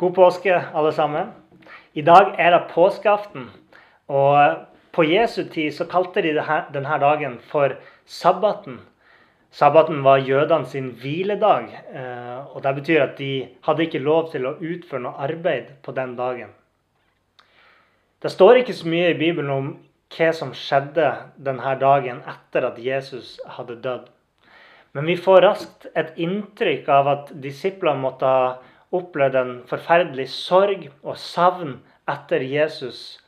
God påske, alle sammen. I dag er det påskeaften. Og på Jesu tid så kalte de denne dagen for sabbaten. Sabbaten var jødene sin hviledag. eh, og Det betyr at de hadde ikke lov til å utføre noe arbeid på den dagen. Det står ikke så mye i Bibelen om hva som skjedde denne dagen etter at Jesus hadde dødd. Men vi får raskt et inntrykk av at disiplene måtte ha opplevd en forferdelig sorg og savn etter Jesus.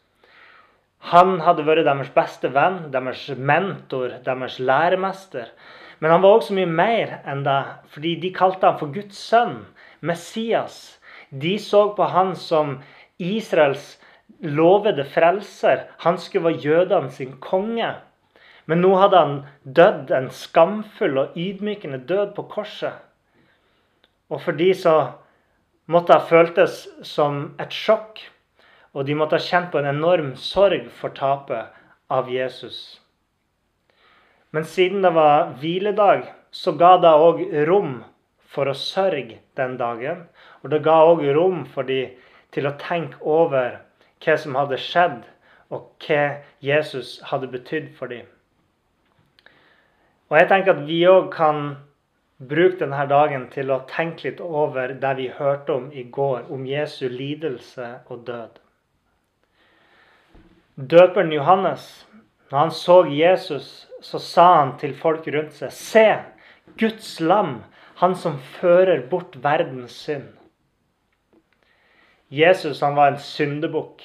Han hadde vært deres beste venn, deres mentor, deres læremester. Men han var også mye mer enn det, fordi de kalte ham for Guds sønn, Messias. De så på han som Israels lovede frelser. Han skulle være jødene sin konge. Men nå hadde han dødd en skamfull og ydmykende død på korset. Og for de så måtte ha føltes som et sjokk. Og de måtte ha kjent på en enorm sorg for tapet av Jesus. Men siden det var hviledag, så ga det òg rom for å sørge den dagen. Og det ga òg rom for de til å tenke over hva som hadde skjedd, og hva Jesus hadde betydd for dem. Og jeg tenker at vi òg kan bruke denne dagen til å tenke litt over det vi hørte om i går, om Jesu lidelse og død. Døperen Johannes, når han så Jesus, så sa han til folk rundt seg Se, Guds lam, han som fører bort verdens synd. Jesus han var en syndebukk.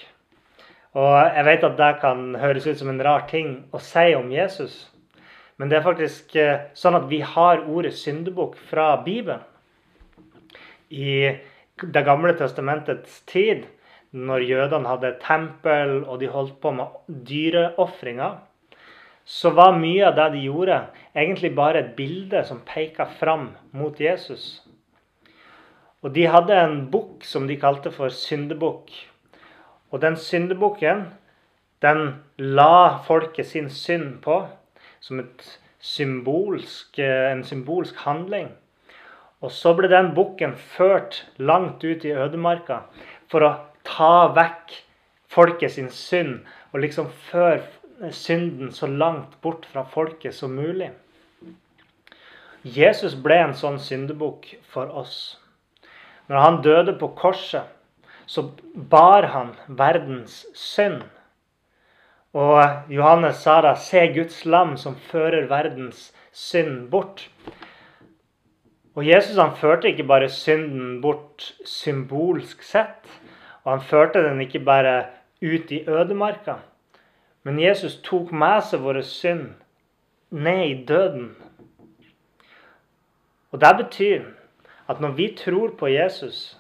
Og jeg vet at det kan høres ut som en rar ting å si om Jesus. Men det er faktisk sånn at vi har ordet syndebukk fra Bibelen. I Det gamle testamentets tid, når jødene hadde tempel og de holdt på med dyreofringer, så var mye av det de gjorde, egentlig bare et bilde som peka fram mot Jesus. Og de hadde en bukk som de kalte for syndebukk. Og den syndebukken, den la folket sin synd på som symbolsk, en symbolsk handling. Og så ble den bukken ført langt ut i ødemarka for å ta vekk folket sin synd. Og liksom føre synden så langt bort fra folket som mulig. Jesus ble en sånn syndebukk for oss. Når han døde på korset, så bar han verdens synd. Og Johannes sa da, se Guds lam som fører verdens synd bort. Og Jesus han førte ikke bare synden bort symbolsk sett. Og han førte den ikke bare ut i ødemarka. Men Jesus tok med seg vår synd ned i døden. Og det betyr at når vi tror på Jesus,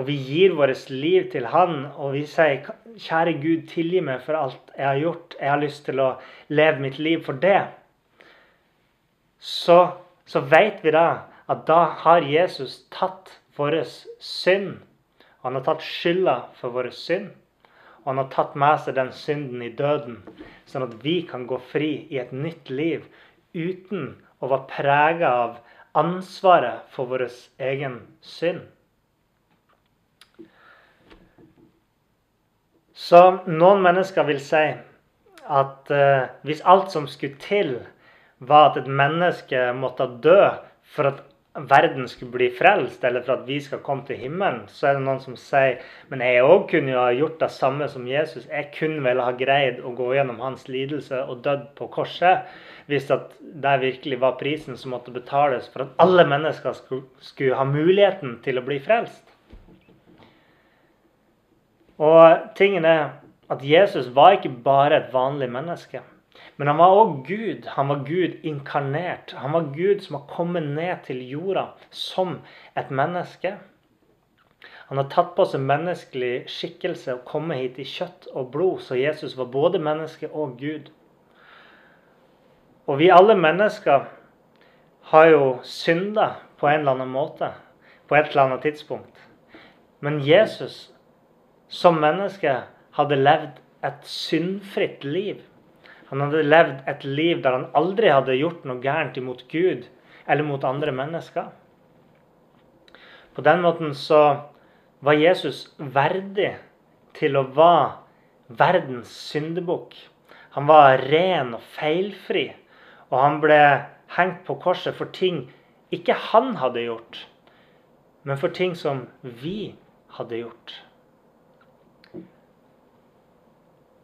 og vi gir vårt liv til Han, og vi sier 'Kjære Gud, tilgi meg for alt jeg har gjort. Jeg har lyst til å leve mitt liv for det', så, så vet vi da at da har Jesus tatt vår synd. Han har tatt skylda for vår synd. Og han har tatt med seg den synden i døden, sånn at vi kan gå fri i et nytt liv uten å være prega av ansvaret for vår egen synd. Så noen mennesker vil si at eh, hvis alt som skulle til, var at et menneske måtte dø for at verden skulle bli frelst, eller for at vi skal komme til himmelen, så er det noen som sier men jeg òg kunne jo ha gjort det samme som Jesus. Jeg kunne vel ha greid å gå gjennom hans lidelse og dødd på korset hvis at det virkelig var prisen som måtte betales for at alle mennesker skulle, skulle ha muligheten til å bli frelst. Og tingen er at Jesus var ikke bare et vanlig menneske. Men han var òg Gud. Han var Gud inkarnert. Han var Gud som har kommet ned til jorda som et menneske. Han har tatt på seg menneskelig skikkelse og kommet hit i kjøtt og blod, så Jesus var både menneske og Gud. Og vi alle mennesker har jo synda på en eller annen måte, på et eller annet tidspunkt. Men Jesus som menneske hadde levd et syndfritt liv. Han hadde levd et liv der han aldri hadde gjort noe gærent imot Gud eller mot andre mennesker. På den måten så var Jesus verdig til å være verdens syndebukk. Han var ren og feilfri, og han ble hengt på korset for ting ikke han hadde gjort, men for ting som vi hadde gjort.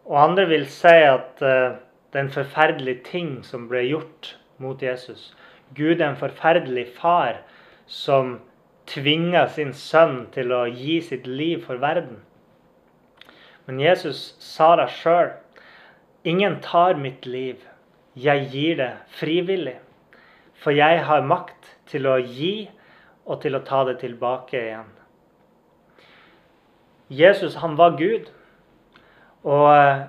Og andre vil si at uh, det er en forferdelig ting som ble gjort mot Jesus. Gud er en forferdelig far som tvinger sin sønn til å gi sitt liv for verden. Men Jesus sa det sjøl. Ingen tar mitt liv. Jeg gir det frivillig. For jeg har makt til å gi og til å ta det tilbake igjen. Jesus, han var Gud. Og eh,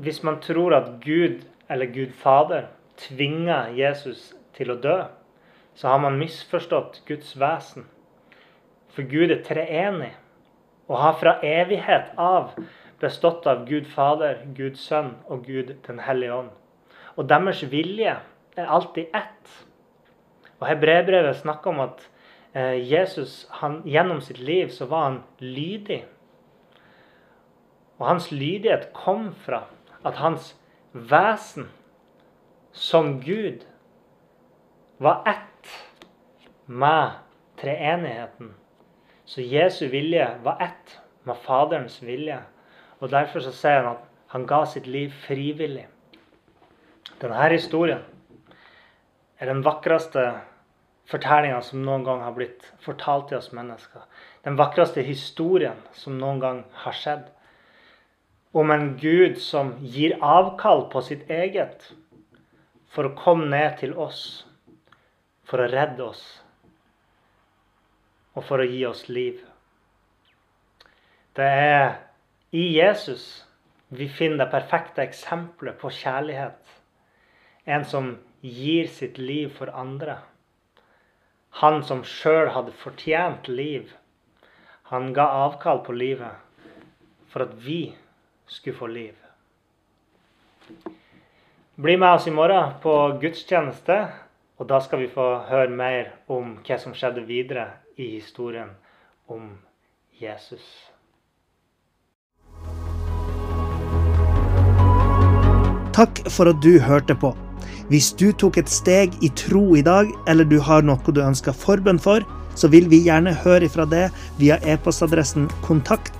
hvis man tror at Gud, eller Gud Fader, tvinger Jesus til å dø, så har man misforstått Guds vesen. For Gud er treenig og har fra evighet av bestått av Gud Fader, Gud Sønn og Gud Den hellige ånd. Og deres vilje er alltid ett. Og Hebrebrevet snakker om at eh, Jesus han, gjennom sitt liv så var han lydig. Og hans lydighet kom fra at hans vesen som Gud var ett med treenigheten. Så Jesu vilje var ett med Faderens vilje. Og Derfor så sier han at han ga sitt liv frivillig. Denne historien er den vakreste fortellinga som noen gang har blitt fortalt til oss mennesker. Den vakreste historien som noen gang har skjedd om en Gud som gir avkall på sitt eget for å komme ned til oss, for å redde oss og for å gi oss liv. Det er i Jesus vi finner det perfekte eksempelet på kjærlighet. En som gir sitt liv for andre. Han som sjøl hadde fortjent liv. Han ga avkall på livet for at vi skulle få liv. Bli med oss i morgen på gudstjeneste, og da skal vi få høre mer om hva som skjedde videre i historien om Jesus. Takk for at du hørte på. Hvis du tok et steg i tro i dag, eller du har noe du ønsker forbønn for, så vil vi gjerne høre ifra det via e-postadressen kontakt